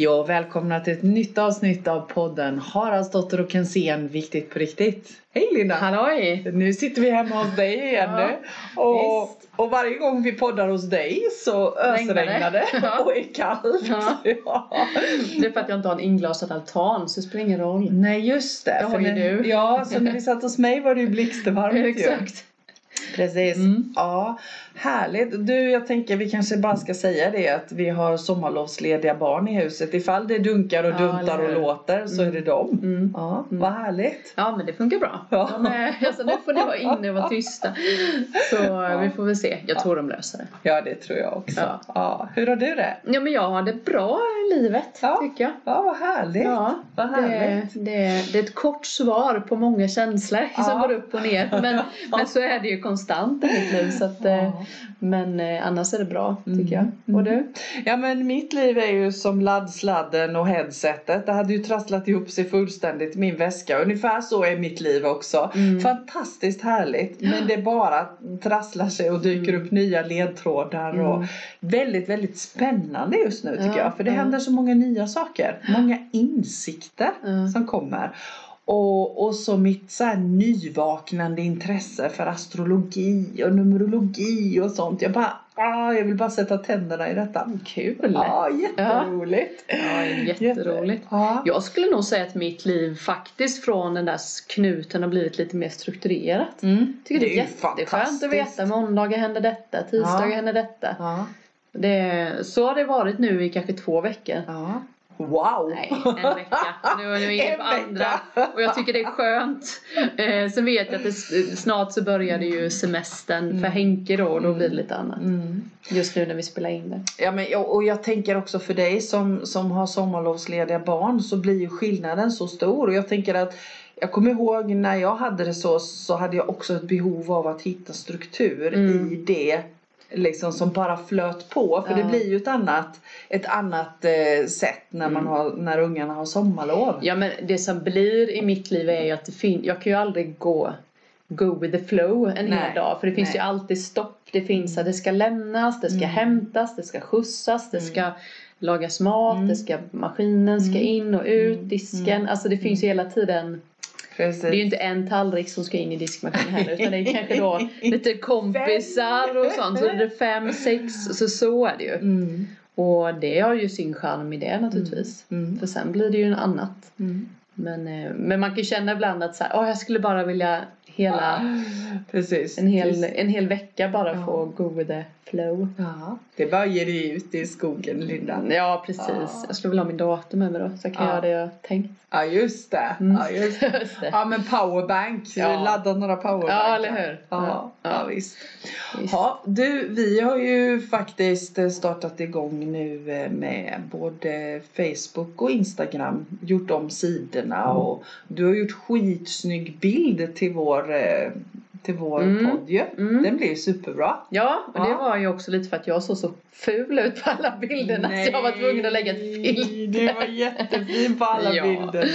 Hej och välkomna till ett nytt avsnitt av podden Haraldsdotter och Kensén Viktigt på riktigt. Hej Linda! Halloj! Nu sitter vi hemma hos dig igen Ja. Och, och varje gång vi poddar hos dig så ösregnar det Ja. och är kallt. Ja. Det är för att jag inte har en inglasad altan så det spelar ingen roll. Nej just det. Det har ju du. Ja, så när vi satt hos mig var det ju blixtvarmt ju. Exakt. Precis. Mm. Ja, härligt. Du, jag tänker vi kanske bara ska säga det att vi har sommarlovslediga barn i huset. Ifall det dunkar och Ja, duntar och låter så är Mm. det dem. Mm. Ja, Mm. vad härligt. Ja men det funkar bra. Ja. De är, alltså, nu får ni vara inne och vara tysta. Så Ja. vi får väl se. Jag tror de löser det. Ja, det tror jag också. Ja. Ja. Hur har du det? Ja men jag har det bra i livet Ja. tycker jag. Ja, vad härligt. Ja, vad det, härligt. det, det är ett kort svar på många känslor som går upp och ner. Men, men så är det ju konstant i mitt liv. Så att, eh. Men eh, annars är det bra tycker Mm. jag. Och du? Ja men mitt liv är ju som laddsladden och headsetet. Det hade ju trasslat ihop sig fullständigt min väska. Ungefär så är mitt liv också. Mm. Fantastiskt härligt. Men det bara trasslar sig och dyker upp nya ledtrådar. Och Mm. väldigt, väldigt spännande just nu tycker Ja, jag. För det ja. händer så många nya saker. Många insikter som kommer. Och, och så mitt så här nyvaknande intresse för astrologi och numerologi och sånt. Jag bara, ah, jag vill bara sätta tänderna i detta. Kul! Ja, jätteroligt. Ja, jätteroligt. Ja. Jag skulle nog säga att mitt liv faktiskt från den där knuten har blivit lite mer strukturerat. Mm. Tycker det är, ju jätteskönt att veta. Måndagar händer detta, tisdagar Ja. händer detta. Ja. Det, så har det varit nu i kanske två veckor. ja. Wow! Nej, en vecka. Nu är jag inne på andra. Och jag tycker det är skönt. Eh, sen vet jag att det, snart så börjar det ju semestern för Henke då och då blir det lite annat. Mm. Just nu när vi spelar in det. Ja, men, och jag tänker också för dig som, som har sommarlovslediga barn så blir ju skillnaden så stor. Och jag tänker att jag kommer ihåg när jag hade det så så hade jag också ett behov av att hitta struktur Mm. i det liksom som bara flöt på. För Ja. det blir ju ett annat, ett annat eh, sätt när, man Mm. har, när ungarna har sommarlov. Ja men det som blir i mitt liv är ju att det fin- jag kan ju aldrig gå go with the flow en Nej, hel dag. För det finns nej. ju alltid stopp. Det finns att det ska lämnas, det ska Mm. hämtas, det ska skjutsas, det Mm. ska lagas mat, Mm. det ska, maskinen ska Mm. in och ut, Mm. disken. Mm. Alltså det finns ju hela tiden Precis. det är ju inte en tallrik som ska in i diskmaskinen heller utan det är kanske då lite kompisar och sånt. Så det är fem, sex, så så är det ju. Mm. Och det har ju sin charm i det naturligtvis. Mm. För sen blir det ju en annat. Mm. Men, eh, men man kan känna ibland att så här, "Åh, jag skulle bara vilja hela, Precis. en, hel, en hel vecka bara Ja. få go with the flow. Ja. Det är bara att ge dig ut i skogen Linda. Ja precis. Ja. Jag skulle vilja ha min dator med mig då så jag kan Ja. göra det jag tänkt. Ja just det. Mm. Ja, just det. Ja men powerbank, Ja. ladda några powerbankar. Ja, eller hur? Ja, Ja. visst. Visst. Ja, du, vi har ju faktiskt eh, startat igång nu eh, med både Facebook och Instagram. Gjort om sidorna och du har gjort skitsnygg bild till vår, eh, till vår Mm. podd ju. Mm. Den blir superbra. Ja, och det Ja. var ju också lite för att jag såg så ful ut på alla bilderna så jag var tvungen att lägga ett filter. Du var jättefin på alla Ja. bilderna.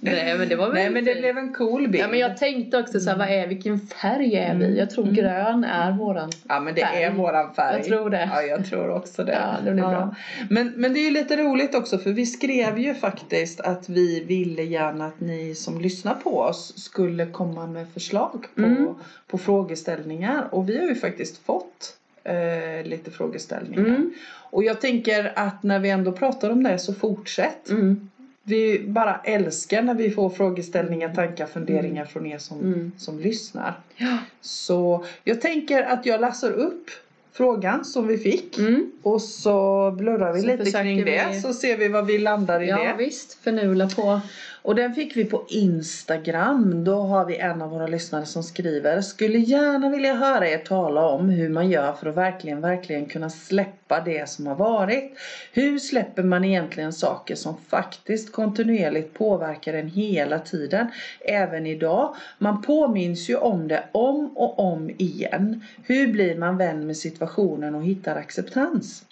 Nej men det var väl Nej men det blev en cool bild. Ja men jag tänkte också så här, vad är, vilken färg är vi? Jag tror Mm. grön är våran. Ja men det färg. är våran färg. Jag tror det. Ja jag tror också det. Ja, det blir bra. Men, men det är ju lite roligt också för vi skrev ju faktiskt att vi ville gärna att ni som lyssnar på oss skulle komma med förslag på, Mm. På frågeställningar och vi har ju faktiskt fått eh, lite frågeställningar. Mm. Och jag tänker att när vi ändå pratar om det så fortsätt. Mm. Vi bara älskar när vi får frågeställningar, tankar, funderingar från er som, Mm. som lyssnar. Ja. Så jag tänker att jag läser upp frågan som vi fick Mm. och så blurrar vi Så lite kring det vi- så ser vi vad vi landar i Ja det. visst, förnula på. Och den fick vi på Instagram. Då har vi en av våra lyssnare som skriver Skulle gärna vilja höra er tala om hur man gör för att verkligen, verkligen kunna släppa det som har varit. Hur släpper man egentligen saker som faktiskt kontinuerligt påverkar en hela tiden? Även idag. Man påminns ju om det om och om igen. Hur blir man vän med situationen och hittar acceptans?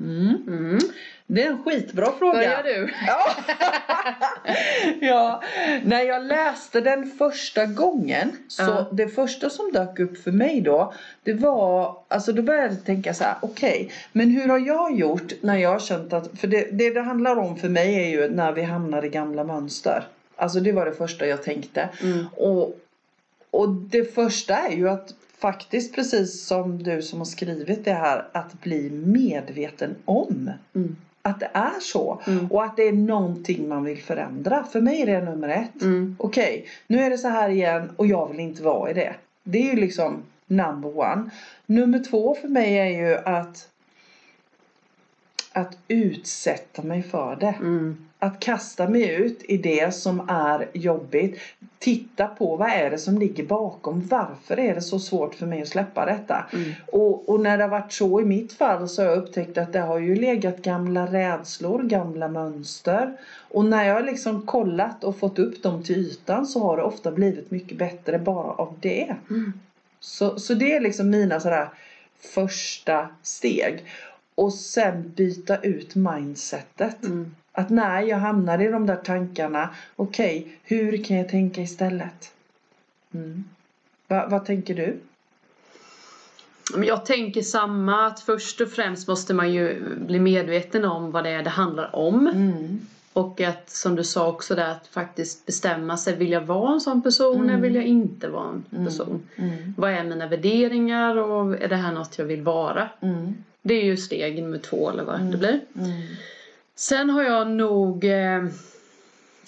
Mm. Mm. Det är en skitbra fråga. Börjar du? Ja. ja, när jag läste den första gången så Ja. det första som dök upp för mig då det var, alltså då började jag tänka så här, okej, men hur har jag gjort när jag har känt att, för det, det det handlar om för mig är ju när vi hamnar i gamla mönster. Alltså det var det första jag tänkte. Mm. Och, och det första är ju att faktiskt precis som du som har skrivit det här att bli medveten om Mm. att det är så. Mm. Och att det är någonting man vill förändra. För mig är det nummer ett. Mm. Okej, nu är det så här igen och jag vill inte vara i det. Det är ju liksom number one. Nummer två för mig är ju att att utsätta mig för det. Mm. Att kasta mig ut i det som är jobbigt. Titta på vad är det som ligger bakom. Varför är det så svårt för mig att släppa detta? Mm. Och, och när det har varit så i mitt fall så har jag upptäckt att det har ju legat gamla rädslor, gamla mönster. Och när jag har liksom kollat och fått upp dem till ytan så har det ofta blivit mycket bättre bara av det. Mm. Så, så det är liksom mina sådär första steg. Och sen byta ut mindsetet. Mm. Att när jag hamnar i de där tankarna, okej, hur kan jag tänka istället? Mm. Va, vad tänker du? Jag tänker samma, att först och främst måste man ju bli medveten om vad det är det handlar om. Mm. Och att som du sa också där att faktiskt bestämma sig. Vill jag vara en sån person Mm. eller vill jag inte vara en Mm. person? Mm. Vad är mina värderingar och är det här något jag vill vara? Mm. Det är ju steg nummer två eller vad Mm. det blir. Mm. Sen har jag nog eh,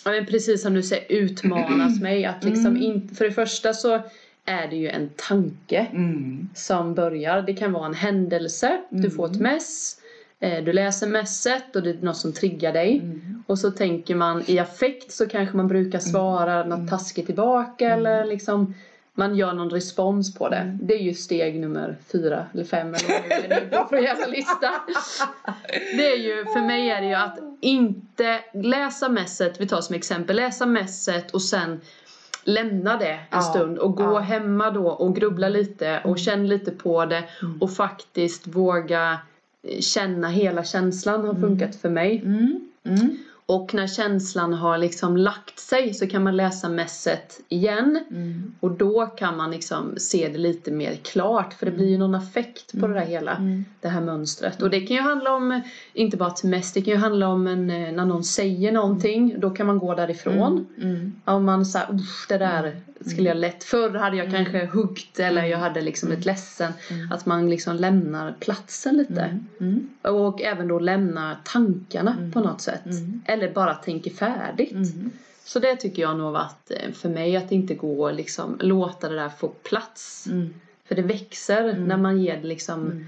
men precis som du säger utmanat mig att liksom Mm. inte, för det första så är det ju en tanke Mm. som börjar. Det kan vara en händelse, du Mm. får ett mess, eh, du läser messet och det är något som triggar dig. Mm. Och så tänker man i affekt så kanske man brukar svara något taskigt tillbaka Mm. eller liksom man gör någon respons på det. Mm. Det är ju steg nummer fyra eller fem eller vad det är nu på för jävla lista. Det är ju, för mig är det ju att inte läsa messet, vi tar som exempel, läsa messet och sen lämna det en Ja, stund och gå ja. hemma då och grubbla lite och känn lite på det Mm. och faktiskt våga känna hela känslan har funkat för mig. Mm. Mm. Och när känslan har liksom lagt sig så kan man läsa messet igen. Mm. Och då kan man liksom se det lite mer klart för det blir ju någon affekt på det där hela. Mm. Det här mönstret. Och det kan ju handla om, inte bara ett mess, det kan ju handla om en, eh, när någon säger någonting. Då kan man gå därifrån. Mm. Om man säger det där skulle jag lätt, förr hade jag kanske huggt eller jag hade liksom ett ledsen. Mm. Att man liksom lämnar platsen lite. Mm. Mm. Och även då lämnar tankarna Mm. på något sätt. Mm. Eller bara tänker färdigt. Mm. Så det tycker jag nog varit eh, för mig att inte gå liksom låta det där få plats. Mm. För det växer Mm. när man ger det liksom Mm.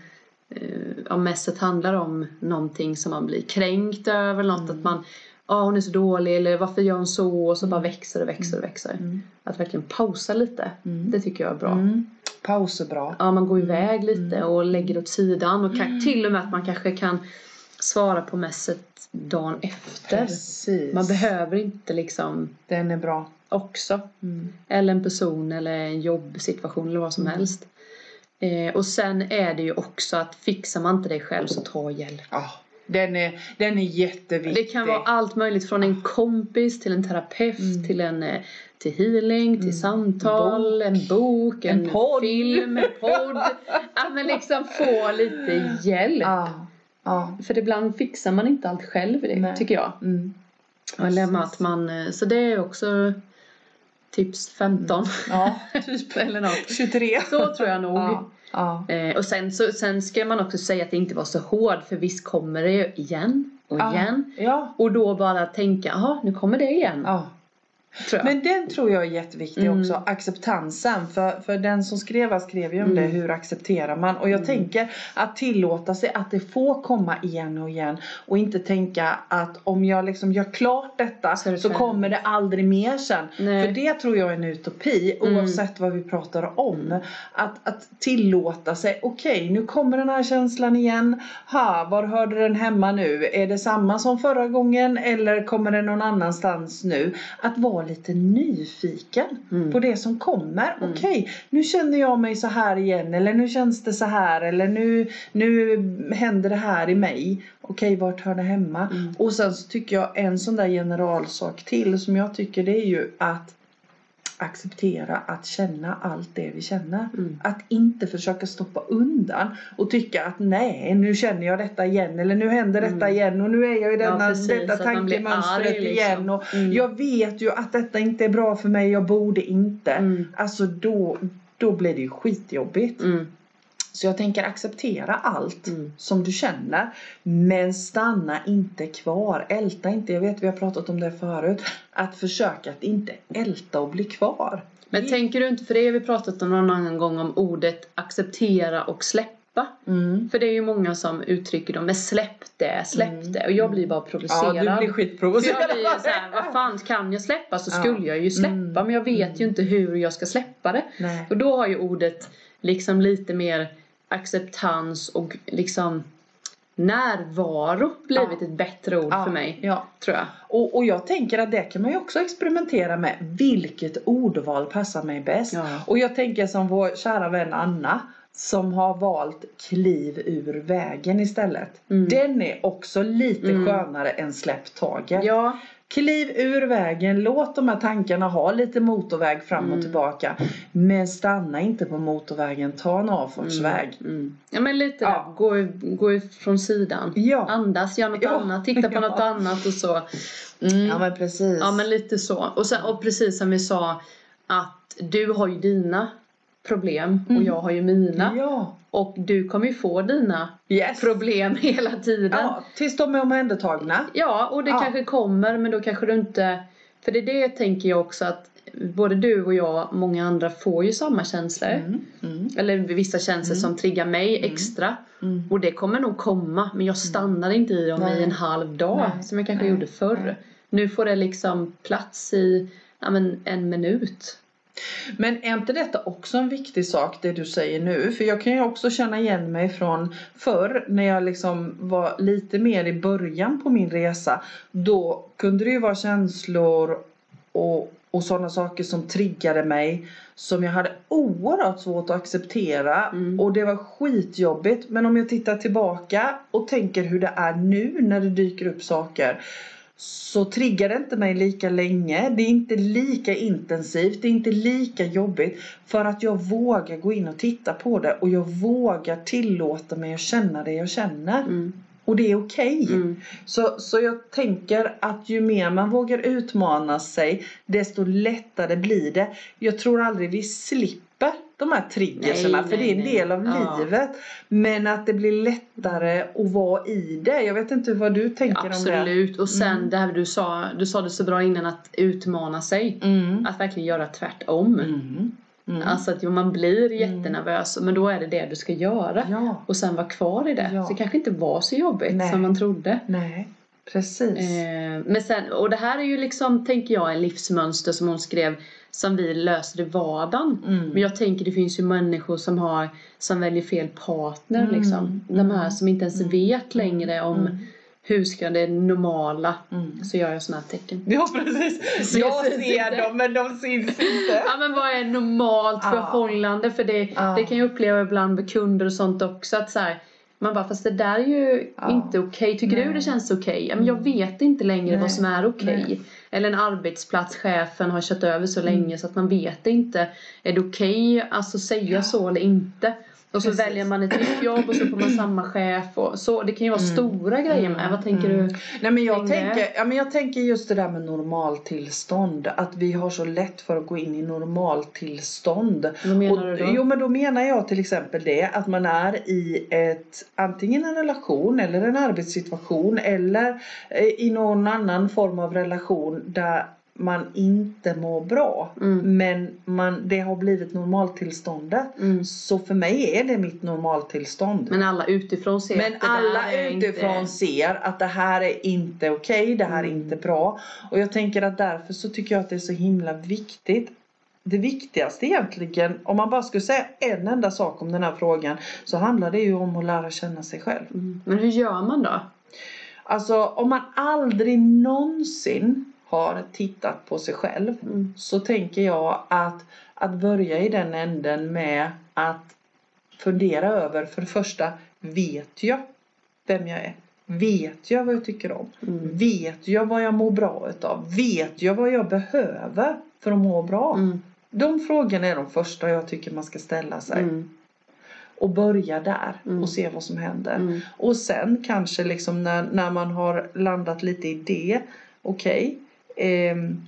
eh, om messet handlar om någonting som man blir kränkt över. Något Mm. att man Ja hon är så dålig eller varför gör hon så? Och så bara växer och växer och växer. Mm. Att verkligen pausa lite. Mm. Det tycker jag är bra. Mm. Paus är bra. Ja, man går iväg lite Mm. och lägger det åt sidan och kan, till och med att man kanske kan svara på messet dagen efter. Precis. Man behöver inte liksom Den är bra. också. Mm. Eller en person eller en jobbsituation eller vad som Mm. helst. Eh, och sen är det ju också att fixar man inte det själv så ta hjälp. Ja, den är, den är jätteviktig. Det kan vara allt möjligt från en kompis till en terapeut Mm. till en eh, till healing, till Mm. samtal, en bok, en, En podd. film, en podd. Att man liksom få lite hjälp. Ja. Ja. För ibland fixar man inte allt själv det, Nej. tycker jag. Mm. Med att man, eh, så det är också tips 15 Ja, typ eller något. 23. Så tror jag nog. Ja. Ja. Eh, och sen, så, sen ska man också säga att det inte var så hård för visst kommer det igen och igen. Ja. Och då bara tänka, jaha nu kommer det igen. ja. Men den tror jag är jätteviktig Mm. också, acceptansen. För, för den som skrev skrev ju om Mm. det, hur accepterar man? Och jag Mm. tänker att tillåta sig att det får komma igen och igen. Och inte tänka att om jag liksom gör klart detta Så så, det färdigt. kommer det aldrig mer sen. Nej. För det tror jag är en utopi Mm. oavsett vad vi pratar om. Att, att tillåta sig, okej nu kommer den här känslan igen. Ha, var hörde den hemma nu? Är det samma som förra gången eller kommer det någon annanstans nu? Att vara lite nyfiken Mm. på det som kommer. Mm. Okej, nu känner jag mig så här igen eller nu känns det så här eller nu, nu händer det här i mig. Okej, vart hör det hemma? Mm. Och sen så tycker jag en sån där generalsak till som jag tycker det är ju att acceptera att känna allt det vi känner. Mm. Att inte försöka stoppa undan och tycka att nej, nu känner jag detta igen eller nu händer detta Mm. igen och nu är jag i Ja, denna, precis, detta tankemönstret arg, liksom. igen och Mm. jag vet ju att detta inte är bra för mig, jag borde inte. Mm. Alltså då, då blir det ju skitjobbigt. Mm. Så jag tänker acceptera allt Mm. som du känner. Men stanna inte kvar. Älta inte. Jag vet vi har pratat om det förut. Att försöka att inte älta och bli kvar. Men Det- tänker du inte, för det har vi pratat om någon annan gång om ordet acceptera och släppa. Mm. För det är ju många som uttrycker dem, men släpp det, släpp Mm. det. Och jag blir bara Ja, provocerad. du blir För jag skitprovocerad. blir såhär, vad fan kan jag släppa så Ja. skulle jag ju släppa Mm. men jag vet ju inte hur jag ska släppa det. Nej. Och då har ju ordet liksom lite mer acceptans och liksom närvaro blivit ett bättre ord Ja, för mig. Ja. Tror jag. Och, och jag tänker att det kan man ju också experimentera med. Vilket ordval passar mig bäst? Ja. Och jag tänker som vår kära vän Anna som har valt kliv ur vägen istället. Mm. Den är också lite Mm. skönare än släpp taget. Ja, Kliv ur vägen, låt de här tankarna ha lite motorväg fram och Mm. tillbaka. Men stanna inte på motorvägen, ta en avfartsväg. Mm. Mm. Ja men lite Ja. gå, gå ifrån sidan. Ja. Andas, gör något Ja. annat, titta på Ja. något annat och så. Mm. ja men precis. Ja men lite så. Och, sen, och precis som vi sa att du har ju dina problem och Mm. jag har ju mina. Ja. Och du kommer ju få dina Yes. problem hela tiden. Ja, tills de är omhändertagna. Ja, och det Ja. kanske kommer men då kanske du inte... För det är det tänker jag också att både du och jag, många andra får ju samma känslor. Mm. Mm. Eller vissa känslor Mm. som triggar mig Mm. extra. Mm. Och det kommer nog komma men jag stannar inte i dem Nej. i en halv dag Nej. som jag kanske Nej. gjorde förr. Nu får det liksom plats i ja, men en minut. Men är inte detta också en viktig sak det du säger nu? För jag kan ju också känna igen mig från förr när jag liksom var lite mer i början på min resa. Då kunde det ju vara känslor och, och sådana saker som triggade mig som jag hade oerhört svårt att acceptera Mm. och det var skitjobbigt. Men om jag tittar tillbaka och tänker hur det är nu när det dyker upp saker så triggar det inte mig lika länge. Det är inte lika intensivt, det är inte lika jobbigt för att jag vågar gå in och titta på det och jag vågar tillåta mig att känna det jag känner. Mm. Och det är okej. Mm. Så, så jag tänker att ju mer man vågar utmana sig desto lättare blir det. Jag tror aldrig vi slipper de här triggerserna för det är en del av Ja. livet. Men att det blir lättare att vara i det. Jag vet inte vad du tänker om det. Absolut. Och sen Mm. det här du sa, du sa det så bra innan att utmana sig. Mm. Att verkligen göra tvärtom. Mm. Mm. Alltså att jo, man blir jättenervös men då är det det du ska göra. Ja, Och sen vara kvar i det. Ja. Så det kanske inte var så jobbigt Nej. som man trodde. nej, precis. Eh, men sen, och det här är ju liksom, tänker jag, en livsmönster som hon skrev som vi löser i vardagen. Mm. Men jag tänker det finns ju människor som har som väljer fel partner Mm. liksom. De här som inte ens Mm. vet längre om Mm. hur ska det normala. Mm. Så gör jag såna här tecken. Ja precis. Jag ser dem men de syns inte. Ja men vad är normalt Ja. förhållande? För det, Ja. det kan jag uppleva ibland med kunder och sånt också att så här, man bara fast det där är ju Ja. inte okej. Tycker Nej. du det känns okej? Ja, men jag Mm. vet inte längre Nej. vad som är okej. Nej. Eller en arbetsplats, chefen har kört över så Mm. länge så att man vet inte. Är det okej alltså säga Ja. så eller inte? Och så Precis. väljer man ett nytt jobb och så får man samma chef och så. Det kan ju vara Mm. stora grejer med. Vad tänker Mm. du? Nej men jag tänker, ja, men jag tänker just det där med normaltillstånd. Att vi har så lätt för att gå in i normaltillstånd. Vad menar Och- du då? Jo men då menar jag till exempel det att man är i ett antingen en relation eller en arbetssituation eller eh, i någon annan form av relation där man inte mår bra. Mm. Men man, det har blivit normaltillståndet. Mm. Så för mig är det mitt normaltillstånd. Men alla utifrån ser Men alla är utifrån inte... ser att det här är inte okej, det här är Mm. inte bra. Och jag tänker att därför så tycker jag att det är så himla viktigt. Det viktigaste egentligen, om man bara skulle säga en enda sak om den här frågan, så handlar det ju om att lära känna sig själv. Mm. Men hur gör man då? Alltså om man aldrig någonsin har tittat på sig själv Mm. så tänker jag att, att börja i den änden med att fundera över för det första, vet jag vem jag är? Vet jag vad jag tycker om? Mm. Vet jag vad jag mår bra utav? Vet jag vad jag behöver för att må bra? Mm. De frågorna är de första jag tycker man ska ställa sig. Mm. Och börja där Mm. och se vad som händer. Mm. Och sen kanske liksom när, när man har landat lite i det. Okej. Ehm,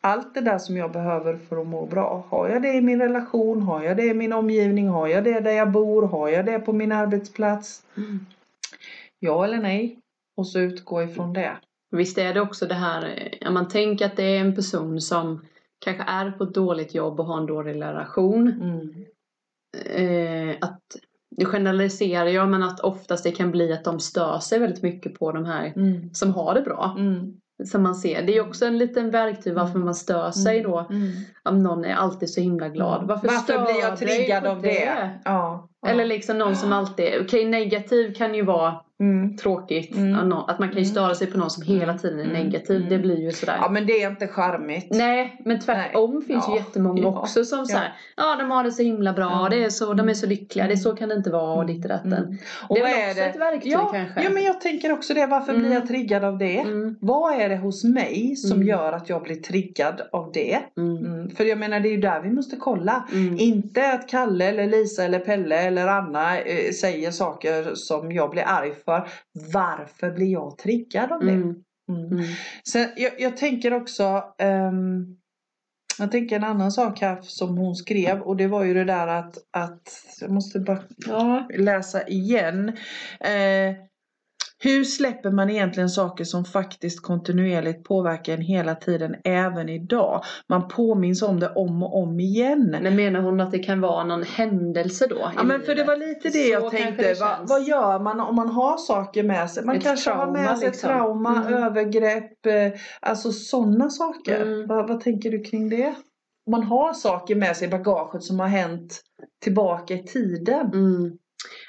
allt det där som jag behöver för att må bra. Har jag det i min relation? Har jag det i min omgivning? Har jag det där jag bor? Har jag det på min arbetsplats? Mm. Ja eller nej? Och så utgå ifrån det. Visst är det också det här, eh, om man tänker att det är en person som kanske är på ett dåligt jobb och har en dålig relation. Mm. Eh, att, nu generaliserar jag men att oftast det kan bli att de stör sig väldigt mycket på de här Mm. som har det bra. Mm. Som man ser. Det är också en liten verktyg varför man stör sig då. Mm. Om någon är alltid så himla glad. Varför, stör blir jag triggad av det? Ja. ja. Eller liksom någon som alltid, okej negativ kan ju vara Mm. tråkigt. Mm. Att man kan ju Mm. störa sig på någon som hela tiden är Mm. negativ. Mm. Det blir ju sådär. ja men det är inte charmigt. Nej, men tvärtom finns Ja. ju jättemånga Ja. också som Ja. säger ja de har det så himla bra, Ja. det är så, de är så lyckliga, det är så kan det inte vara och ditt och datten. Mm. Och Det är väl är också det? ett verktyg ja, kanske? Ja men jag tänker också det. Varför Mm. blir jag triggad av det? Mm, Vad är det hos mig som Mm. gör att jag blir triggad av det? mm, Mm. För jag menar det är ju där vi måste kolla. mm, Inte att Kalle eller Lisa eller Pelle eller Anna eh, säger saker som jag blir arg för. Varför blir jag triggad av det? mm, Mm. mm. Sen, jag, jag tänker också ehm, Jag tänker en annan sak här som hon skrev och det var ju det där att, att jag måste bara Ja. läsa igen. Eh, hur släpper man egentligen saker som faktiskt kontinuerligt påverkar en hela tiden även idag? Man påminns om det om och om igen. Men menar hon att det kan vara någon händelse då? Ja men för det var lite det jag tänkte. Va, vad gör man om man har saker med sig? Man Ett kanske har med trauma, sig liksom. trauma, Mm. övergrepp, eh, alltså sådana saker. Mm. Va, vad tänker du kring det? Man har saker med sig i bagaget som har hänt tillbaka i tiden. Mm.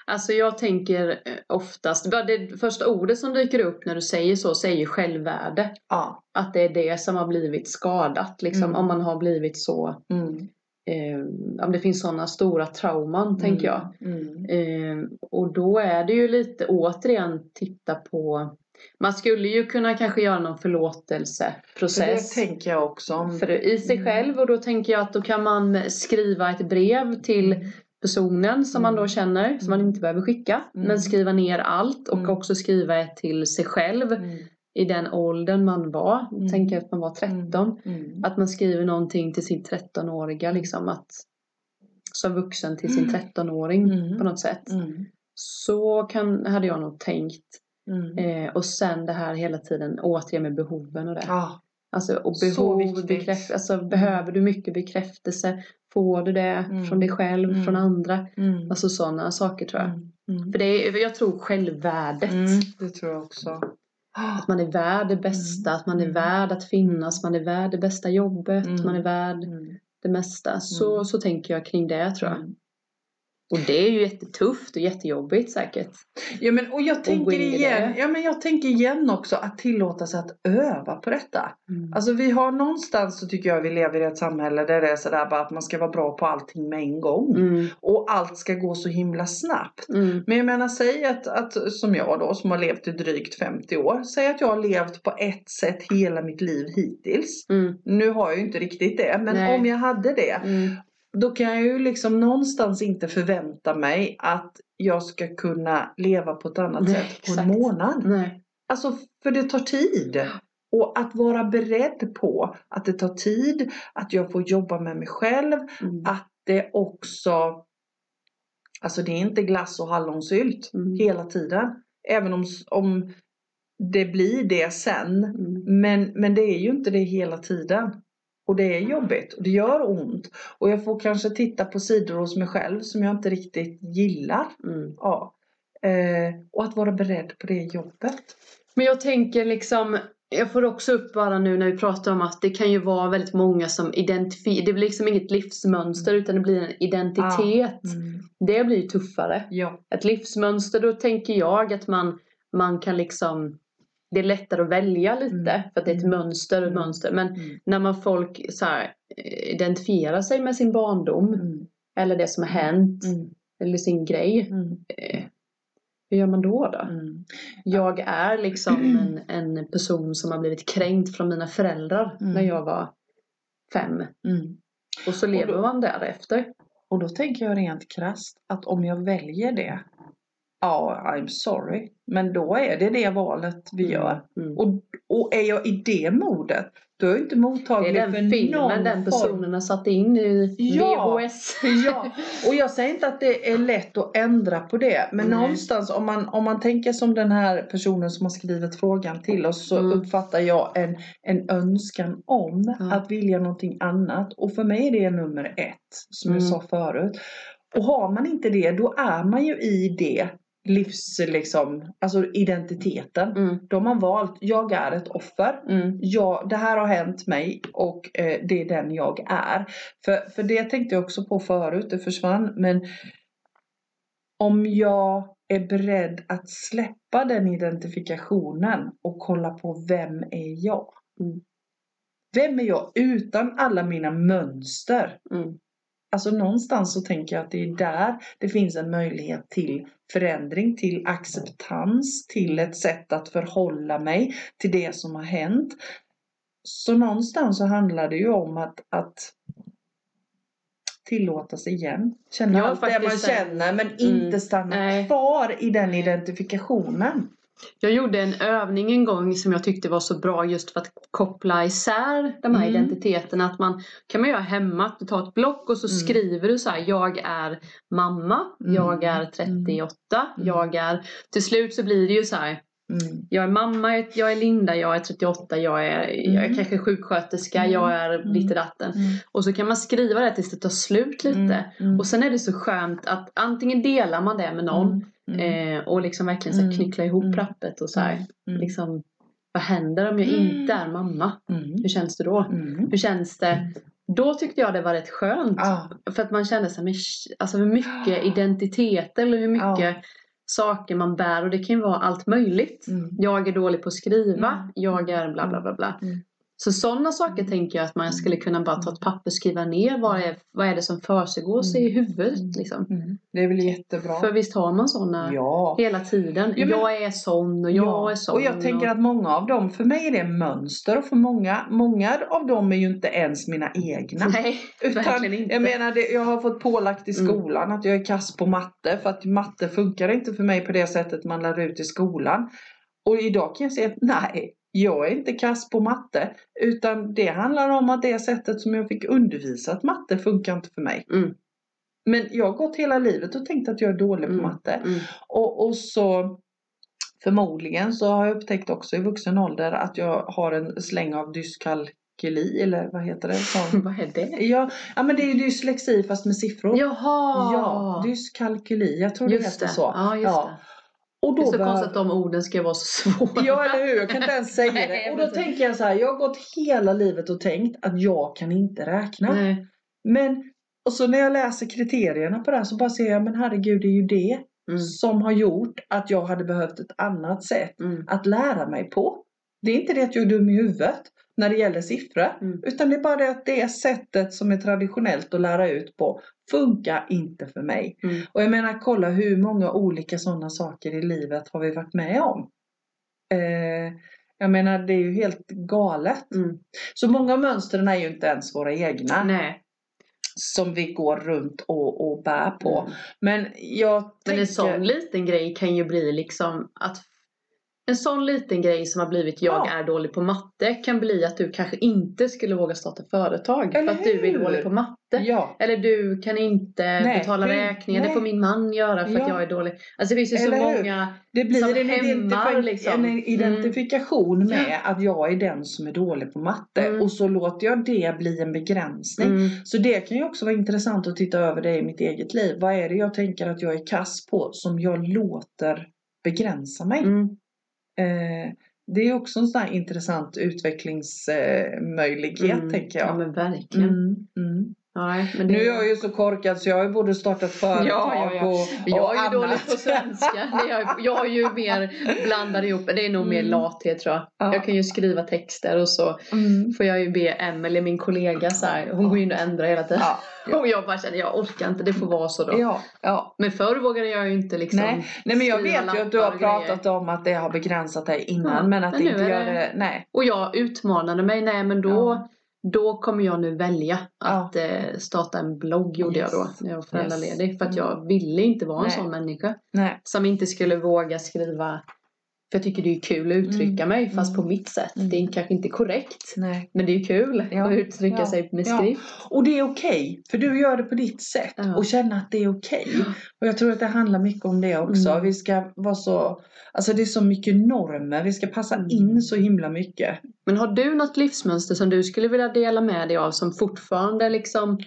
Alltså jag tänker eh, oftast, bara det första ordet som dyker upp när du säger så säger självvärde. Ja. Att det är det som har blivit skadat liksom. Mm. Om man har blivit så, Mm. eh, om det finns sådana stora trauman tänker jag. Mm. Eh, och då är det ju lite återigen titta på man skulle ju kunna kanske göra någon För det förlåtelseprocess tänker jag också. om. för i sig Mm. själv och då tänker jag att då kan man skriva ett brev till personen som man då Mm. känner som man inte behöver skicka Mm. men skriva ner allt och Mm. också skriva ett till sig själv Mm. i den åldern man var. Mm. Tänker att man var 13. Mm. Att man skriver någonting till sin 13-åriga liksom att som vuxen till sin Mm. 13-åring Mm. på något sätt. Mm. Så kan, hade jag nog tänkt. Mm. Eh, och sen det här hela tiden återigen med behoven och det. Ja. Alltså, och behov, bekräft, alltså, behöver du mycket bekräftelse? Får du det Mm. från dig själv, Mm. från andra? Mm. Alltså sådana saker tror jag. Mm. Mm. För det är, jag tror självvärdet. Mm. Det tror jag också. Att man är värd det bästa, att man är värd att finnas, man är värd det bästa jobbet, man är värd det mesta. Så, så tänker jag kring det tror jag. Mm. Och det är ju jättetufft och jättejobbigt säkert. Ja, men, och jag tänker igen, ja, men jag tänker igen också att tillåta sig att öva på detta. Alltså vi har någonstans så tycker jag vi lever i ett samhälle där det är sådär bara att man ska vara bra på allting med en gång. Mm. Och allt ska gå så himla snabbt. Mm. Men jag menar säg att, att som jag då som har levt i drygt 50 år. Säg att jag har levt på ett sätt hela mitt liv hittills. Mm. Nu har jag ju inte riktigt det men Nej. om jag hade det. Då kan jag ju liksom någonstans inte förvänta mig att jag ska kunna leva på ett annat Nej, sätt på en exakt. månad. Nej. Alltså för det tar tid. Och att vara beredd på att det tar tid, att jag får jobba med mig själv, Mm. att det också Alltså det är inte glass och hallonsylt Mm. hela tiden. Även om, om det blir det sen. Mm. Men, men det är ju inte det hela tiden. Och det är jobbigt och det gör ont. Och jag får kanske titta på sidor hos mig själv som jag inte riktigt gillar. Mm. Ja. Eh, och att vara beredd på det jobbet. Men jag tänker liksom jag får också upp bara nu när vi pratar om att det kan ju vara väldigt många som identifierar, det blir liksom inget livsmönster utan det blir en identitet. Mm. Det blir tuffare. Ja. Ett livsmönster, då tänker jag att man, man kan liksom det är lättare att välja lite Mm. för att det är ett Mm. mönster och Mm. mönster. Men Mm. när man folk så här, eh, identifierar sig med sin barndom Mm. eller det som har hänt Mm. eller sin grej. Eh, hur gör man då då? Jag är liksom en, en person som har blivit kränkt från mina föräldrar när jag var fem. Och så lever då- man därefter. Och då tänker jag rent krasst att om jag väljer det, ja, I'm sorry. Men då är det det valet vi gör. Mm. Och, och är jag i det modet, då är jag inte Det mottaglig är för den filmen någon den form personen har satt in i Ja. VHS. Ja, och jag säger inte att det är lätt att ändra på det. Men Nej. någonstans om man, om man tänker som den här personen som har skrivit frågan till oss så Mm. uppfattar jag en, en önskan om Ja. att vilja någonting annat. Och för mig är det nummer ett, som jag Mm. sa förut. Och har man inte det, då är man ju i det livs, liksom, alltså identiteten. Mm. Då har man valt, jag är ett offer. Mm. Ja, det här har hänt mig och eh, det är den jag är. För, för det tänkte jag också på förut, det försvann. Men om jag är beredd att släppa den identifikationen och kolla på vem är jag? Mm. Vem är jag utan alla mina mönster? Mm. Alltså någonstans så tänker jag att det är där det finns en möjlighet till förändring, till acceptans, till ett sätt att förhålla mig till det som har hänt. Så någonstans så handlar det ju om att, att tillåta sig igen. Känna allt det man känner men mm, inte stanna nej. kvar i den identifikationen. Jag gjorde en övning en gång som jag tyckte var så bra just för att koppla isär de här Mm. identiteterna. Att man kan man göra hemma, du tar ett block och så Mm. skriver du så här. Jag är mamma, Mm. jag är 38, Mm. jag är... Till slut så blir det ju så här. Mm. Jag är mamma, jag- är Linda, jag är 38, jag är, jag är Mm. kanske sjuksköterska, Mm. jag är Mm. ditt datten. Mm. Och så kan man skriva det tills det tar slut lite. Mm. Mm. Och sen är det så skönt att antingen delar man det med någon Mm. Mm. eh, och liksom verkligen så här Mm. knyckla ihop Mm. rappet och så här, Mm. liksom vad händer om jag Mm. inte är mamma? Mm. Hur känns det då? Mm. Hur känns det? Då tyckte jag det var rätt skönt. Ah. För att man kände så här, alltså hur mycket identitet eller hur mycket saker man bär och det kan ju vara allt möjligt. Mm. Jag är dålig på att skriva, Mm. jag är bla bla bla bla. Mm. Så sådana saker tänker jag att man skulle kunna bara ta ett papper och skriva ner vad är, vad är det som försiggår sig i huvudet Mm. liksom. Mm. Det är väl jättebra. För visst har man sådana Ja. hela tiden. Ja, men- jag är sån och jag Ja, är sån. Och jag tänker att många av dem, för mig är det mönster och för många, många av dem är ju inte ens mina egna. Nej, verkligen inte. Jag menar, det, jag har fått pålagt i Mm. skolan att jag är kass på matte för att matte funkar inte för mig på det sättet man lär ut i skolan. Och idag kan jag säga att nej, jag är inte kass på matte utan det handlar om att det sättet som jag fick undervisat matte funkar inte för mig. Mm. Men jag har gått hela livet och tänkt att jag är dålig på Mm. matte. Mm. Och, och så förmodligen så har jag upptäckt också i vuxen ålder att jag har en släng av dyskalkyli eller vad heter det? Sån. Vad är det? Ja, ja men det är dyslexi fast med siffror. Jaha! Ja, dyskalkyli. Jag tror det just heter det. så. Ja, just Ja. Och det. Det är då så behöver- konstigt att de orden ska vara så svåra. Ja eller hur, jag kan inte ens säga det. Och då tänker jag så här, jag har gått hela livet och tänkt att jag kan inte räkna. Nej. Men, och så när jag läser kriterierna på det här så bara ser jag, men herregud det är ju det Mm. som har gjort att jag hade behövt ett annat sätt Mm. att lära mig på. Det är inte det att jag är dum i huvudet när det gäller siffror. Mm. Utan det är bara det att det sättet som är traditionellt att lära ut på funkar inte för mig. Mm. Och jag menar kolla hur många olika sådana saker i livet har vi varit med om. Eh, jag menar det är ju helt galet. Mm. Så många av mönstren är ju inte ens våra egna. Nej. Som vi går runt och, och bär på. Mm. Men jag Men tänker... en sån liten grej kan ju bli liksom att en sån liten grej som har blivit jag Ja. är dålig på matte kan bli att du kanske inte skulle våga starta företag Eller för att du är hur? dålig på matte. Ja. Eller du kan inte Nej, betala hur? räkningar, det får min man göra för att Ja. jag är dålig. Alltså det finns ju så Eller hur? många Det blir som en, hämmar, liksom. en identifikation med att jag är den som är dålig på matte. Mm. Och så låter jag det bli en begränsning. mm, Så det kan ju också vara intressant att titta över det i mitt eget liv. Vad är det jag tänker att jag är kass på som jag låter begränsa mig? Eh, det är också en sån intressant utvecklingsmöjlighet mm. tänker Ja jag. men verkligen. Mm, mm. Nej, men det... Nu är jag ju så korkad så jag har ju både startat företag Ja, ja, ja. och, Jag och är ju annat. dålig på svenska. Är Jag, jag har ju mer blandar ihop. Det är nog mer Mm. lathet tror jag. Ja. Jag kan ju skriva texter och så Mm. får jag ju be Emelie, min kollega, så här, hon går in och ändrar hela tiden. Och jag bara känner, jag orkar inte, det får vara så då. ja, ja. Men förr vågade jag ju inte liksom Nej. Nej men jag vet ju att du har pratat om att det har begränsat dig innan men att men inte är gör det- det, nej. Och jag utmanade mig, nej men då. Då kommer jag nu välja Ja. att eh, starta en blogg gjorde jag då Yes. när jag var föräldraledig. Yes. Mm. För att jag ville inte vara en Nej. sån människa. nej. Som inte skulle våga skriva för jag tycker det är kul att uttrycka mig fast Mm. på mitt sätt. Mm. Det är kanske inte korrekt. nej. Men det är kul Ja. att uttrycka Ja. sig med Ja. skrift. Och det är okej, för du gör det på ditt sätt Ja. och känner att det är okej. Och jag tror att det handlar mycket om det också. Mm. Vi ska vara så, alltså det är så mycket normer, vi ska passa Mm. in så himla mycket. Men har du något livsmönster som du skulle vilja dela med dig av som fortfarande liksom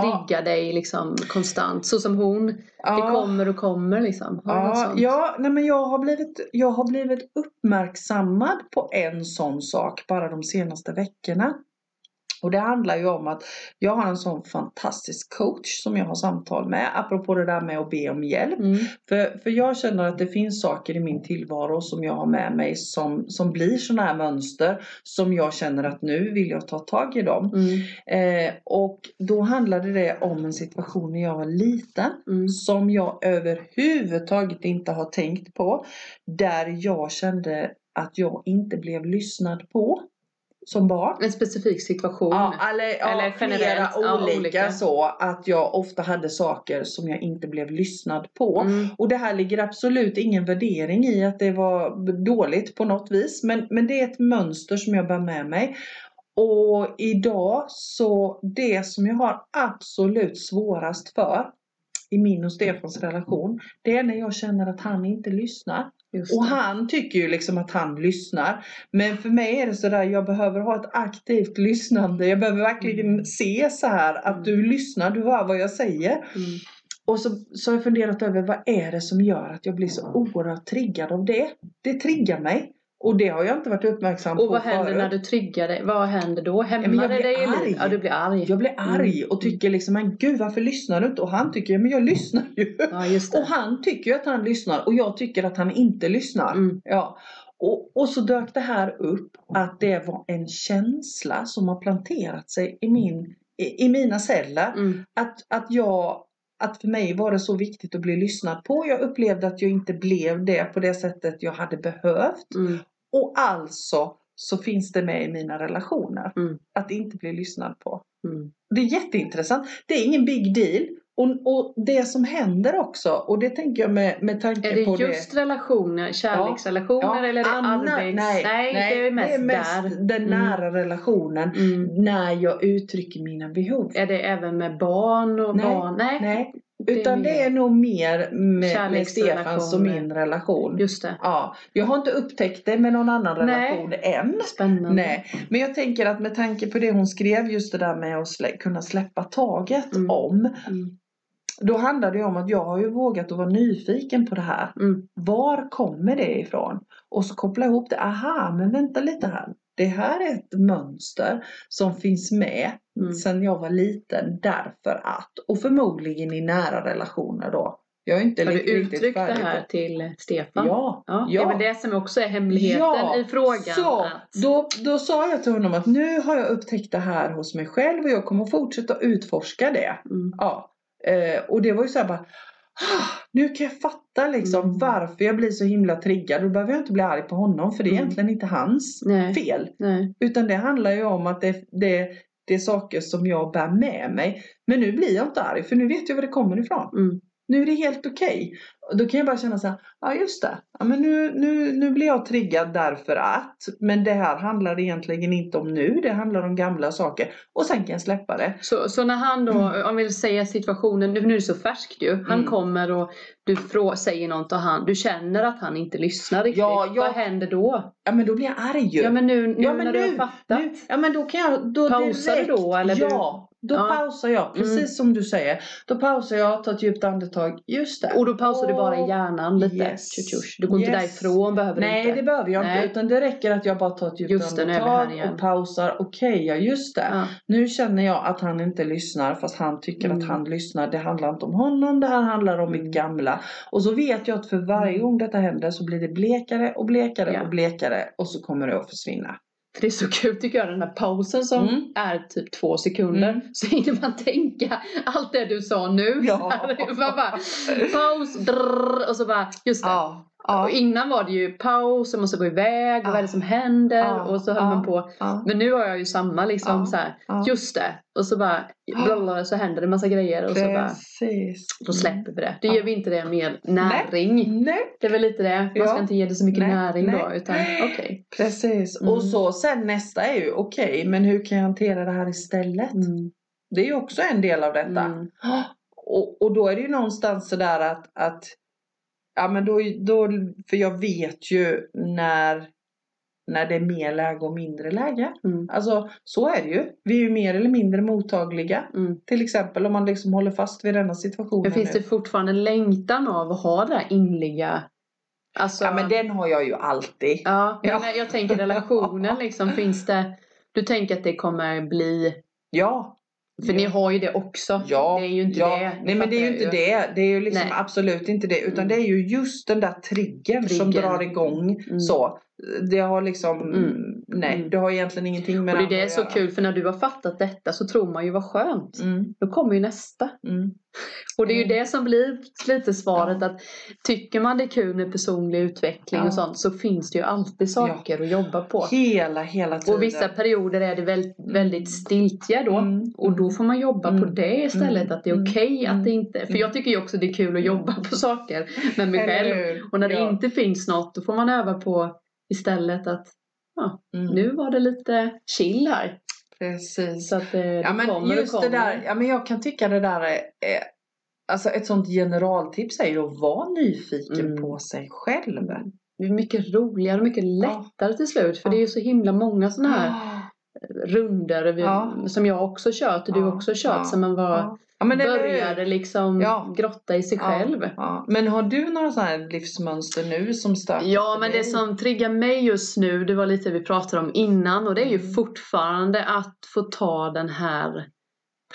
triggar dig liksom konstant? Så som hon, det kommer och kommer liksom. Ja, ja nej men jag har, blivit, jag har blivit uppmärksammad på en sån sak bara de senaste veckorna. Och det handlar ju om att jag har en sån fantastisk coach som jag har samtal med, apropå det där med att be om hjälp. Mm. För, för jag känner att det finns saker i min tillvaro som jag har med mig som, som blir sådana här mönster som jag känner att nu vill jag ta tag i dem. Mm. Eh, och då handlade det om en situation när jag var liten Mm. som jag överhuvudtaget inte har tänkt på. Där jag kände att jag inte blev lyssnad på som barn. En specifik situation. Ja, eller, ja, Eller flera generellt, ja, olika, olika. så att jag ofta hade saker som jag inte blev lyssnad på. Mm. Och det här ligger absolut ingen värdering i att det var dåligt på något vis. Men, men det är ett mönster som jag bär med mig. Och idag så det som jag har absolut svårast för i min och Stefans relation. Det är när jag känner att han inte lyssnar. Och han tycker ju liksom att han lyssnar. Men för mig är det sådär, jag behöver ha ett aktivt lyssnande. Jag behöver verkligen Mm. se så här att du lyssnar, du hör vad jag säger. Mm. Och så, så har jag funderat över vad är det som gör att jag blir så oerhört triggad av det. Det triggar mig. Och det har jag inte varit uppmärksam Och på vad händer förut. när du triggar dig? Vad händer då? Hämmar det dig arg. Ja, du blir arg. Jag blir arg och tycker liksom, men gud varför lyssnar du inte? Och han tycker, men jag lyssnar ju. Ja, Och han tycker ju att han lyssnar och jag tycker att han inte lyssnar. Mm. Ja. Och, och så dök det här upp att det var en känsla som har planterat sig i, min, i, i mina celler. Mm. Att, att jag att för mig var det så viktigt att bli lyssnad på. Jag upplevde att jag inte blev det på det sättet jag hade behövt. Mm. Och alltså så finns det med i mina relationer. Mm. Att inte bli lyssnad på. Mm. Det är jätteintressant. Det är ingen big deal. Och, och det som händer också, och det tänker jag med, med tanke Är det på just relationer, kärleksrelationer eller är det Anna- arbets... nej, det är mest, där. den Mm. nära relationen. Mm. När jag uttrycker mina behov. Är det även med barn och Nej, barn? Nej. Nej, det är utan det är nog mer med, med Stefans och min relation. Just det. Ja, jag har inte upptäckt det med någon annan Nej. relation än. Spännande. Nej, men jag tänker att med tanke på det hon skrev just det där med att slä, kunna släppa taget Mm. om. Mm. Då handlar det om att jag har ju vågat att vara nyfiken på det här. Mm. Var kommer det ifrån? Och så koppla ihop det. Aha, men vänta lite här. Det här är ett mönster som finns med Mm. sedan jag var liten därför att. Och förmodligen i nära relationer då. Jag är inte Har du uttryckt det här på- till Stefan? Ja, Ja, ja. Det är väl det som också är hemligheten Ja, i frågan. Så, att- då, då sa jag till honom att nu har jag upptäckt det här hos mig själv och jag kommer fortsätta utforska det. Mm. Ja. Eh, och det var ju så här bara "Ah, nu kan jag fatta liksom Mm. varför jag blir så himla triggad. Då behöver jag inte bli arg på honom för det är Mm. egentligen inte hans Nej. fel. Nej. Utan det handlar ju om att det, det, det är saker som jag bär med mig. Men nu blir jag inte arg för nu vet jag var det kommer ifrån. Mm. Nu är det helt okej. Och Då kan jag bara känna så här, ja just det. Ja, men nu, nu, nu blir jag triggad därför att. Men det här handlar egentligen inte om nu. Det handlar om gamla saker. Och sen kan jag släppa det. Så, så när han då, om vi säger situationen, nu nu är det så färskt ju. Han Mm. kommer och du frå- säger något och han, du känner att han inte lyssnar riktigt. Ja, jag- Vad händer då? Ja men då blir jag arg ju. Ja men nu, nu Ja, men när du nu- har fattat. Nu, ja men då kan jag då Pausar du direkt, då, eller du- Ja, då Ja. pausar jag. Precis Mm. som du säger. Då pausar jag, tar ett djupt andetag. Just det. Och då pausar du bara i hjärnan lite. Yes. Tjutjusch. Du går inte Yes. därifrån behöver du Nej inte. det behöver jag Nej. inte utan det räcker att jag bara tar ett djupt andetag och pausar. Okej, ja just det. Ja. Nu känner jag att han inte lyssnar fast han tycker Mm. att han lyssnar. Det handlar inte om honom, det här handlar om Mm. mitt gamla. Och så vet jag att för varje gång detta händer så blir det blekare och blekare Ja. och blekare och så kommer det att försvinna. För det är så kul tycker jag den här pausen som Mm. är typ två sekunder. Mm. Så hinner man tänka allt det du sa nu. Ja. man bara, paus, drrr, och så bara just det. Ja, Och ja, innan var det ju paus, jag måste gå iväg, Ja. vad är det som händer? Ja. Och så höll man på. Men nu har jag ju samma liksom så här, just det. Och så bara, blablabla, så händer det massa grejer och så bara, Precis. då släpper vi det. Ja. ger vi inte det mer näring. Nej, Det är väl lite det, man ska inte ge det så mycket Nej. näring då utan okej. precis. Mm. Och så sen nästa är ju okej, men hur kan jag hantera det här istället? Mm. Det är ju också en del av detta. Mm. Och, och då är det ju någonstans sådär att, att ja men då, då, för jag vet ju när, när det är mer läge och mindre läge. Mm. Alltså så är det ju. Vi är ju mer eller mindre mottagliga. Mm. Till exempel om man liksom håller fast vid denna situationen Men finns nu. det fortfarande längtan av att ha det här inliga? Alltså, Ja men den har jag ju alltid. ja, Ja. jag tänker relationen liksom, finns det Du tänker att det kommer bli Ja. För ni har ju det också. Ja, det är ju inte ja. det. Nej men det är ju inte jag det. Det är ju liksom absolut inte det. Utan Mm. det är ju just den där triggern, som Triggern. drar igång. Mm. Så. Det har liksom, Mm. nej Mm. det har egentligen ingenting med Och det är andra det att så göra. kul för när du har fattat detta så tror man ju vad skönt. Mm, Då kommer ju nästa. mm. Och det är ju Mm. det som blir lite svaret att tycker man det är kul med personlig utveckling Ja. och sånt så finns det ju alltid saker att jobba på. Hela, hela tiden. Och vissa perioder är det väldigt, väldigt då. Mm, Och då får man jobba på Mm. det istället. Mm. Att det är okej Mm. att det inte... För jag tycker ju också det är kul att jobba på saker med mig själv. Och när det Ja. inte finns något då får man öva på istället att Mm. nu var det lite chill här. Precis. Så att det, Ja det men kommer just och det kommer. där, ja men jag kan tycka det där är, är Alltså ett sånt generaltips är ju att vara nyfiken Mm. på sig själv. Det är mycket roligare och mycket lättare till slut. För Ja. det är ju så himla många sådana här runder vi, Ja. som jag också kört och du Ja. också kört. Ja. Som man var, Ja. Började liksom Ja. grotta i sig själv. Ja. Men har du några sådana här livsmönster nu som stöter Ja, men dig? det som triggar mig just nu, det var lite vi pratade om innan och det är ju Mm. fortfarande att få ta den här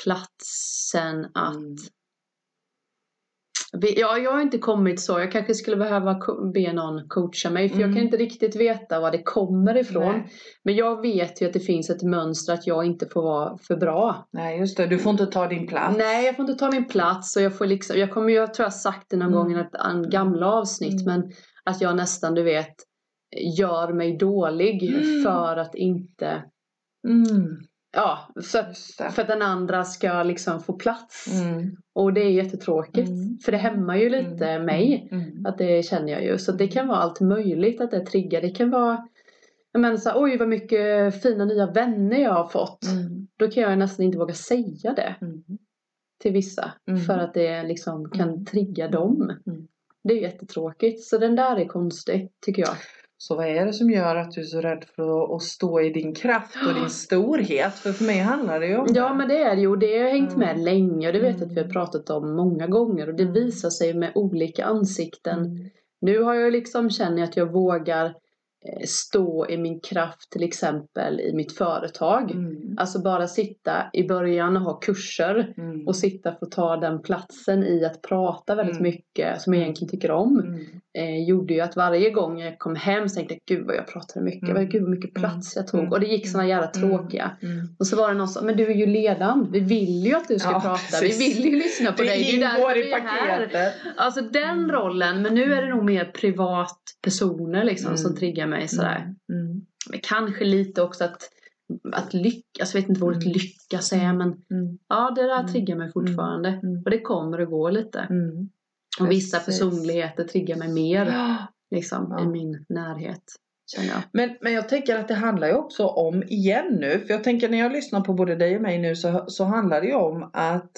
platsen att Mm. Ja, jag har inte kommit så. Jag kanske skulle behöva be någon coacha mig för jag Mm. kan inte riktigt veta var det kommer ifrån. Nej. Men jag vet ju att det finns ett mönster att jag inte får vara för bra. Nej just det, du får inte ta din plats. Nej, jag får inte ta min plats och jag får liksom, jag kommer ju, jag tror jag sagt det någon Mm. gång i ett gamla avsnitt, Mm. men att jag nästan, du vet, gör mig dålig Mm. för att inte, Mm. Ja, att, det. för att den andra ska liksom få plats. Mm. Och det är jättetråkigt, Mm. för det hämmar ju lite Mm. mig. Mm. Att det känner jag ju. Så det kan vara allt möjligt att det triggar. Det kan vara menar så oj vad mycket fina nya vänner jag har fått. Mm. Då kan jag nästan inte våga säga det Mm. till vissa. För att det liksom kan trigga dem. Det är jättetråkigt. Så den där är konstig tycker jag. Så vad är det som gör att du är så rädd för att, stå i din kraft och din storhet? För för mig handlar det ju om Ja men det är det ju. Och det har hängt Mm. med länge. Och det vet jag att vi har Mm. pratat om många gånger. Och det Mm. visar sig med olika ansikten. Mm. Nu har jag liksom känner att jag vågar eh, stå i min kraft till exempel i mitt företag. Mm. Alltså bara sitta i början och ha kurser Mm. och sitta att ta den platsen i att prata väldigt Mm. mycket som jag egentligen tycker om. Mm. Eh, gjorde ju att varje gång jag kom hem så tänkte jag gud vad jag pratade mycket, Mm. gud vad mycket plats jag tog. Mm. Och det gick såna jävla Mm. tråkiga. Mm. Och så var det någon som men du är ju ledaren, vi vill ju att du ska Ja, prata, precis. vi vill ju lyssna på Det dig. Det är ingår i är här. paketet. Alltså den Mm. rollen, men nu är det nog mer privatpersoner liksom Mm. som triggar mig sådär. Mm. Men kanske lite också att, att lyckas, jag vet inte vad ordet Mm. lyckas är men Mm. ja det där Mm. triggar mig fortfarande. Mm. Och det kommer att gå lite. Och vissa Precis. personligheter triggar mig mer Ja. liksom Ja. i min närhet. Känner jag. Men, men jag tänker att det handlar ju också om, igen nu, för jag tänker när jag lyssnar på både dig och mig nu så, så handlar det ju om att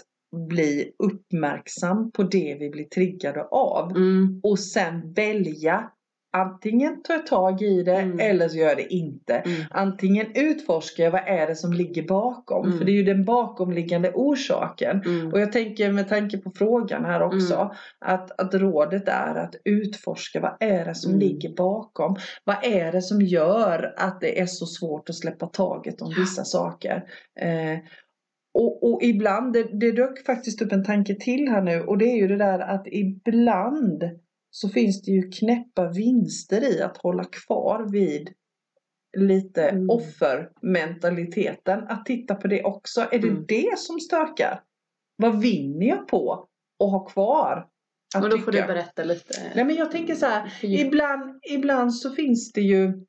bli uppmärksam på det vi blir triggade av. Mm. Och sen välja antingen tar jag tag i det Mm. eller så gör jag det inte. Mm. Antingen utforskar jag vad är det som ligger bakom. Mm. För det är ju den bakomliggande orsaken. Mm. Och jag tänker med tanke på frågan här också. Mm. Att, att rådet är att utforska vad är det som Mm. ligger bakom. Vad är det som gör att det är så svårt att släppa taget om vissa saker. Eh, och, och ibland, det, det dök faktiskt upp en tanke till här nu och det är ju det där att ibland så finns det ju knäppa vinster i att hålla kvar vid lite Mm. offermentaliteten. Att titta på det också. Är det Mm. det som stökar? Vad vinner jag på att ha kvar? Att Men då får du berätta lite. Nej men jag tänker så här. Fördjupa. Ibland, ibland så finns det ju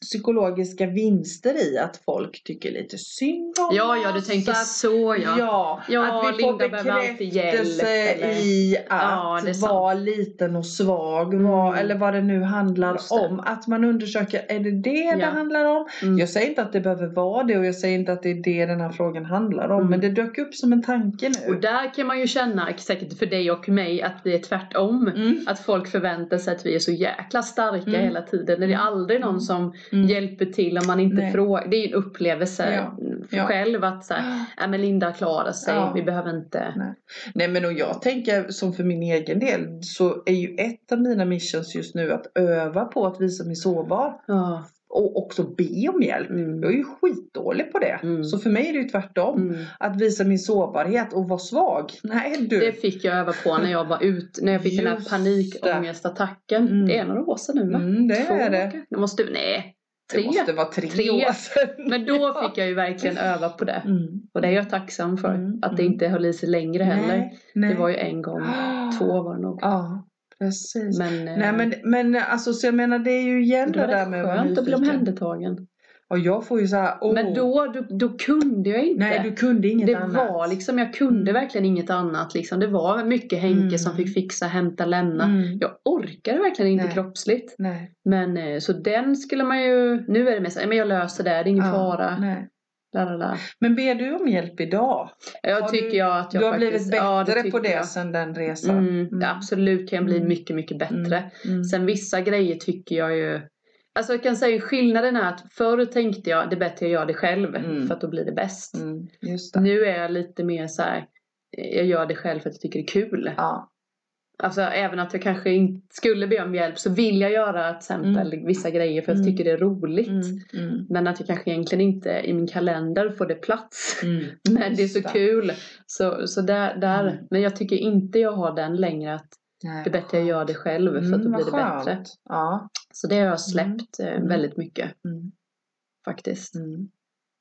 psykologiska vinster i att folk tycker lite synd om Ja, ja, du tänker att- så ja. Ja, Ja, att vi får Linda hjälp, bekräftelse i Ja, att det sant. vara liten och svag. Mm. Eller vad det nu handlar det. om. Att man undersöker, är det det det Ja. handlar om? Mm. Jag säger inte att det behöver vara det och jag säger inte att det är det den här frågan handlar om. Mm. Men det dök upp som en tanke nu. Och där kan man ju känna, säkert för dig och mig, att det är tvärtom. Mm. Att folk förväntar sig att vi är så jäkla starka Mm. hela tiden. Det är aldrig någon som Mm. hjälper till om man inte frågar. Det är ju en upplevelse Ja. Ja. själv att så här, "Ja, men Linda klarar sig, Ja. vi behöver inte. Nej. Nej men och jag tänker som för min egen del så är ju ett av mina missions just nu att öva på att visa mig sårbar. Ja. Och också be om hjälp. Mm. Jag är ju skitdålig på det. Mm. Så för mig är det ju tvärtom. Mm. Att visa min sårbarhet och vara svag. Nej du. Det fick jag öva på när jag var ut, när jag fick den här Just panikångestattacken. Mm. Det är några år sedan nu va? Mm, det Två är det. Det måste, nej. Det måste vara tre, Tre. år sedan. Men då fick jag ju verkligen öva på det. Mm. Och det är jag tacksam för. Mm, Att det mm. inte höll i sig längre heller. Nej, nej. Det var ju en gång, två var det nog. Ja, precis. Men, eh, Nej men, men alltså så jag menar det är ju igen det det var där med att vara skönt att bli nyfiken. omhändertagen. Och jag får ju så här, oh, Men då, då, då kunde jag inte. Nej du kunde inget det annat. var liksom, jag kunde Mm. verkligen inget annat. Liksom. Det var mycket Henke Mm. som fick fixa, hämta, lämna. Mm. Jag orkade verkligen inte Nej. kroppsligt. Nej. Men eh, så den skulle man ju, nu är det mer så men jag löser det, det är ingen Ja, fara. Nej. La, la, la. Men ber du om hjälp idag? Jag Har tycker du- jag att jag du har faktiskt, blivit bättre ja, på det jag. sedan den resan? Mm, Absolut kan jag bli Mm. mycket, mycket bättre. Mm. Mm. Sen vissa grejer tycker jag ju Alltså jag kan säga skillnaden är att förr tänkte jag det är bättre jag gör det själv Mm. för att då blir det bäst. Mm. Det. Nu är jag lite mer så här. Jag gör det själv för att jag tycker det är kul. Ja. Alltså även att jag kanske inte skulle be om hjälp så vill jag göra till exempel vissa grejer för att jag Mm. tycker det är roligt. Mm. Mm. Men att jag kanske egentligen inte i min kalender får det plats. Mm. Men det är så Just kul. Så, så där, där. Mm. Men jag tycker inte jag har den längre att Nej, det är bättre jag gör det själv för att då Mm, blir det bättre. Ja. Så det har jag släppt eh, Mm. väldigt mycket Mm. faktiskt. Mm.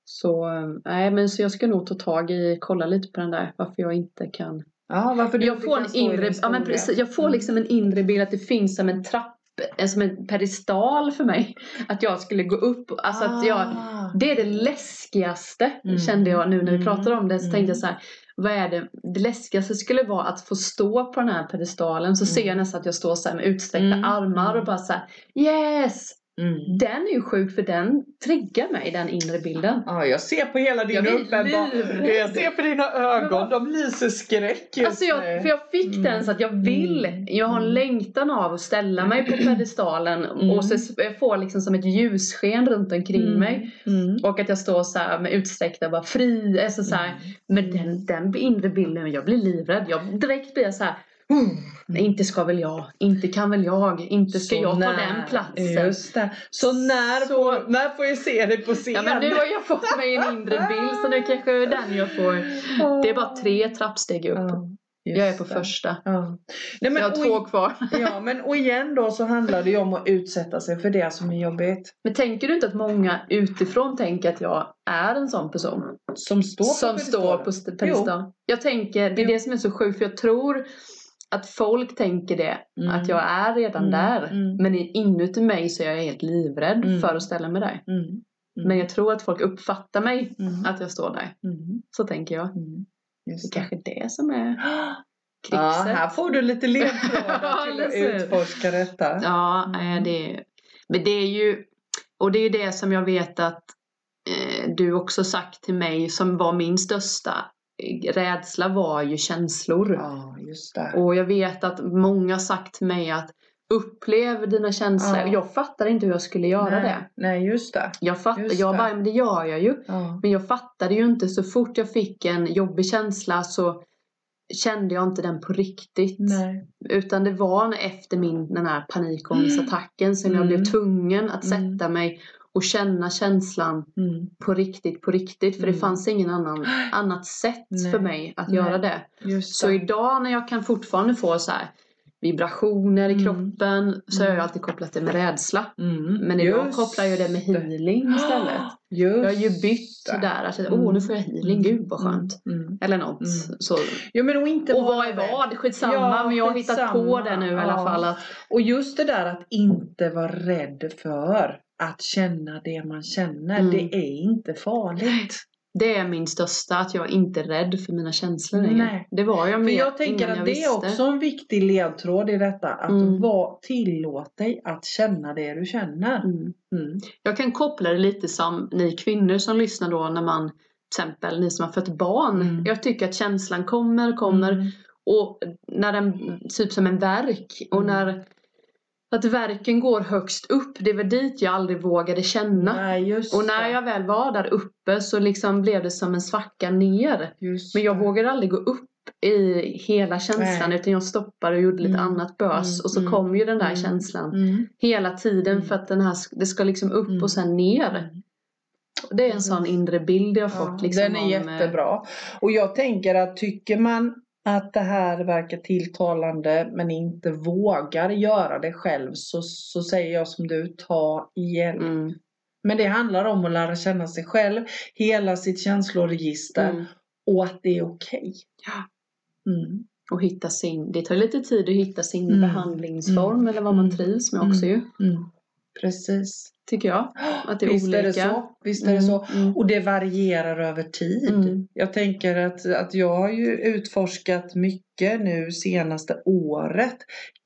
Så, eh, nej men så jag ska nog ta tag i, kolla lite på den där varför jag inte kan. Ja, varför Jag får en inre, ja men precis, jag får Mm. liksom en inre bild att det finns som en trapp, eh, som en pedestal för mig. Att jag skulle gå upp, alltså att jag, Ah. det är det läskigaste Mm. kände jag nu när vi Mm. pratade om det. Så Mm. tänkte jag så här, vad är det, det läskigaste skulle vara att få stå på den här pedestalen. Så ser jag Mm. nästan att jag står så här med utsträckta Mm. armar och Mm. bara så här, yes! Mm. Den är ju sjuk för den triggar mig, den inre bilden. Ja, jag ser på hela din Jag blir uppenbar... livrädd. Jag ser på dina ögon, de lyser skräck just Alltså jag, nu. för jag fick Mm. den så att jag vill, Mm. jag har en Mm. längtan av att ställa mig på pedestalen Mm. och så jag får liksom som ett ljussken runt omkring Mm. mig. Mm. Och att jag står så här med utsträckta bara fri, alltså så här. Men den, den inre bilden, jag blir livrädd. Jag direkt blir jag så här. "Mm, inte ska väl jag, inte kan väl jag, inte ska Så jag ta när- den platsen. Just det. Så när, Så- Får, när får jag se dig på scen? Ja men nu har jag fått mig en inre bild så nu kanske är den jag får. Det är bara tre trappsteg upp. Ja, just Jag är på det. första. Ja. Nej, men, Jag har två kvar. ja, men och igen då så handlar det ju om att utsätta sig för det som är jobbigt. Men tänker du inte att många utifrån tänker att jag är en sån person? Som står på som står på st- pedestal. Jag tänker, det är Jo. det som är så sjukt för jag tror att folk tänker det. Mm. Att jag är redan Mm, där. mm. Men inuti mig så är jag helt livrädd Mm. för att ställa mig där. Mm. Mm. Men jag tror att folk uppfattar mig att jag står där. Så tänker jag. Mm. Det är Just kanske det som är Ja, krixet. här får du lite ledtrådar Ja, till att utforska detta. Ja, eh, det, men det är ju, och det är ju det som jag vet att eh, du också sagt till mig som var min största rädsla var ju känslor. Ja, just det. Och jag vet att många sagt till mig att Upplev dina känslor. Ja. Jag fattar inte hur jag skulle göra nej, det. Nej, just det. Jag fattar, Just jag bara, men det gör jag ju. Ja. Men jag fattade ju inte så fort jag fick en jobbig känsla så kände jag inte den på riktigt. Nej. Utan det var efter min, den här panikångestattacken som jag Mm. blev tvungen att Mm. sätta mig och känna känslan Mm. på riktigt, på riktigt. För det Mm. fanns ingen annan, annat sätt Nej. för mig att Nej. göra det. Just Så det. idag när jag kan fortfarande få så här vibrationer i Mm. kroppen så har jag Mm. alltid kopplat det med rädsla. Mm. Men idag Just kopplar jag det med healing istället. Just Jag har ju bytt det. där. Att, Mm. åh nu får jag healing, gud vad skönt. Mm. Mm. Eller något. Mm. Så. Jo, men och inte Och vad är vad? Skitsamma. Ja, men jag har hittat på det nu i alla Ja. fall. Att, Och just det där att inte vara rädd för att känna det man känner. Mm. Det är inte farligt. det är min största, att jag inte är rädd för mina känslor längre. Nej. Det var jag För mer jag tänker att jag det visste. är också en viktig ledtråd i detta. Att Mm. var, tillåt dig att känna det du känner. Mm. Mm. Jag kan koppla det lite som ni kvinnor som lyssnar då när man till exempel ni som har fött barn. Mm. Jag tycker att känslan kommer, kommer Mm. och när den, typ som en verk och Mm. när att verken går högst upp, det var dit jag aldrig vågade känna. Nej, Och när det. jag väl var där uppe så liksom blev det som en svacka ner. Just Men jag det. vågade aldrig gå upp i hela känslan Nej. utan jag stoppade och gjorde lite Mm. annat bös Mm. och så Mm. kom ju den där Mm. känslan Mm. hela tiden Mm. för att den här, det ska liksom upp och sen ner. Det är en sån inre bild jag har Ja, fått. Liksom, den är om, eh, jättebra. Och jag tänker att tycker man att det här verkar tilltalande men inte vågar göra det själv så, så säger jag som du, ta hjälp. Mm, Men det handlar om att lära känna sig själv, hela sitt känsloregister mm. och att det är okej. Ja. Mm. Och hitta sin, det tar lite tid att hitta sin Mm. behandlingsform Mm. eller vad man Mm. trivs med också ju. Precis. Tycker jag. Att det är Visst olika. är det så. Visst är det Mm, så. mm. Och det varierar över tid. Mm. Jag tänker att, att jag har ju utforskat mycket nu senaste året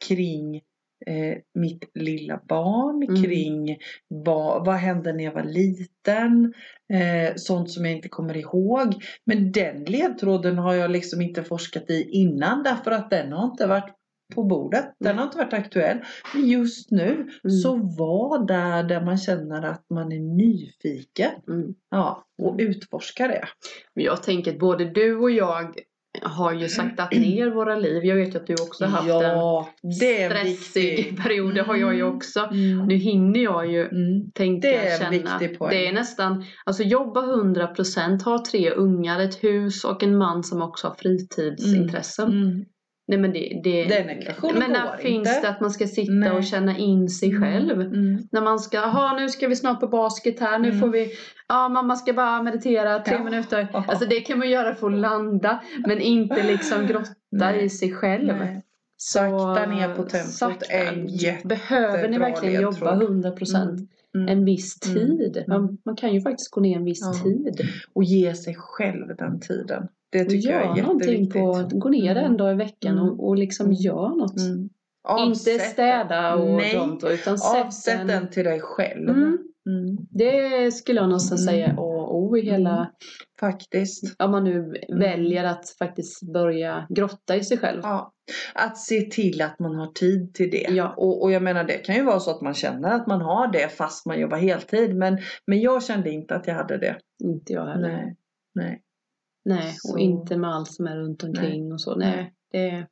kring eh, mitt lilla barn, Mm. kring vad, vad hände när jag var liten, eh, sånt som jag inte kommer ihåg. Men den ledtråden har jag liksom inte forskat i innan därför att den har inte varit på bordet. Den Nej. har inte varit aktuell. Men just nu Mm. så var där där man känner att man är nyfiken. Mm. Ja, och Mm. utforska det. Men jag tänker att både du och jag har ju saktat ner våra liv. Jag vet ju att du också har haft ja, det en stressig viktigt. period. Det har jag ju också. Mm. Nu hinner jag ju Mm. tänka, Det är känna. Det är nästan, alltså jobba 100%, ha tre ungar, ett hus och en man som också har fritidsintressen. Mm. Nej men det, det Den ekvationen Men finns inte. det att man ska sitta Nej. och känna in sig själv? Mm. När man ska, ha nu ska vi snart på basket här, nu Mm. får vi, ja mamma ska bara meditera tre Ja. minuter. Alltså det kan man göra för att landa, men inte liksom grotta Nej. i sig själv. Nej. Sakta ner på tempot är Behöver ni verkligen jobba ledtråd. 100% Mm. en viss Mm. tid? Man, man kan ju faktiskt gå ner en viss Ja. tid. Och ge sig själv den tiden. Det tycker jag är någonting jätteviktigt. på, gå ner Mm. en dag i veckan Mm. och, och liksom Mm. gör något. Mm. Inte städa och Nej. sånt utan sätt Avsätt en- den till dig själv. Mm. Mm. Det skulle jag nästan säga A och O i hela. Faktiskt. om man nu väljer att faktiskt börja grotta i sig själv. Ja. Att se till att man har tid till det. Ja. Och, och jag menar det kan ju vara så att man känner att man har det fast man jobbar heltid. Men, men jag kände inte att jag hade det. Inte jag heller. Nej, Nej. Nej. och Så- inte med allt som är runt omkring och så. Nej, det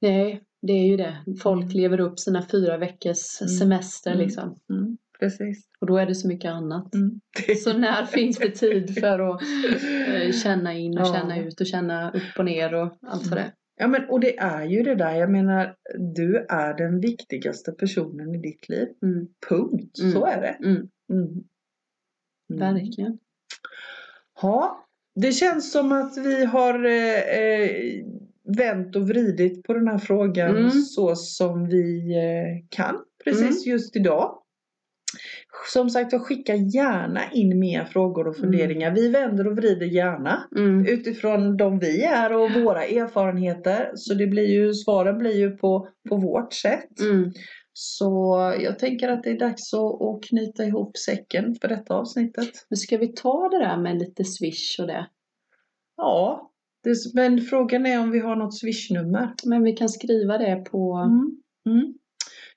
Nej, det är ju det. Folk Mm. lever upp sina fyra veckors Mm. semester Mm. liksom. Mm. Precis. Och då är det så mycket annat. Mm. Så när finns det tid för att eh, känna in och Ja. känna ut och känna upp och ner och allt vad det. Ja men och det är ju det där. Jag menar du är den viktigaste personen i ditt liv. Mm. Punkt. Mm. Så är det. Mm. Mm. Mm. Verkligen. Ja, det känns som att vi har eh, eh, vänt och vridit på den här frågan Mm. så som vi eh, kan precis just idag. Som sagt, jag skickar gärna in mer frågor och funderingar. Vi vänder och vrider gärna Mm. utifrån de vi är och våra erfarenheter. Så det blir ju, svaren blir ju på, på vårt sätt. Så jag tänker att det är dags att, att knyta ihop säcken för detta avsnittet. Men ska vi ta det där med lite swish och det? Ja, det, men frågan är om vi har något swishnummer. Men vi kan skriva det på... Mm. Mm.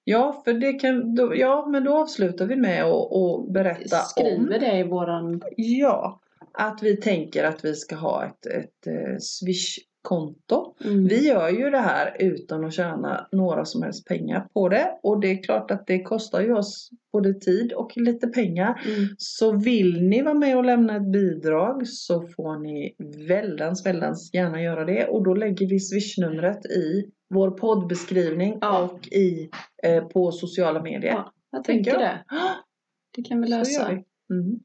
Ja, för det kan, då, ja, men då avslutar vi med att berätta om Skriver det i våran... Ja, att vi tänker att vi ska ha ett, ett eh, Swish-konto. Mm. Vi gör ju det här utan att tjäna några som helst pengar på det. Och det är klart att det kostar ju oss både tid och lite pengar. Mm. Så vill ni vara med och lämna ett bidrag så får ni väldans, väldans gärna göra det. Och då lägger vi Swish-numret i vår poddbeskrivning Ja. och i, eh, på sociala medier. Ja, jag Tänker tänker jag. det. Det kan vi lösa. Mm.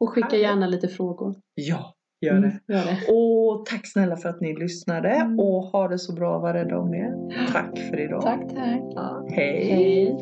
Och skicka gärna lite frågor. Ja, gör det. Mm, gör det. Och tack snälla för att ni lyssnade Mm. och ha det så bra, var rädda om er. Tack för idag. Tack, tack. Ja, hej. Hej.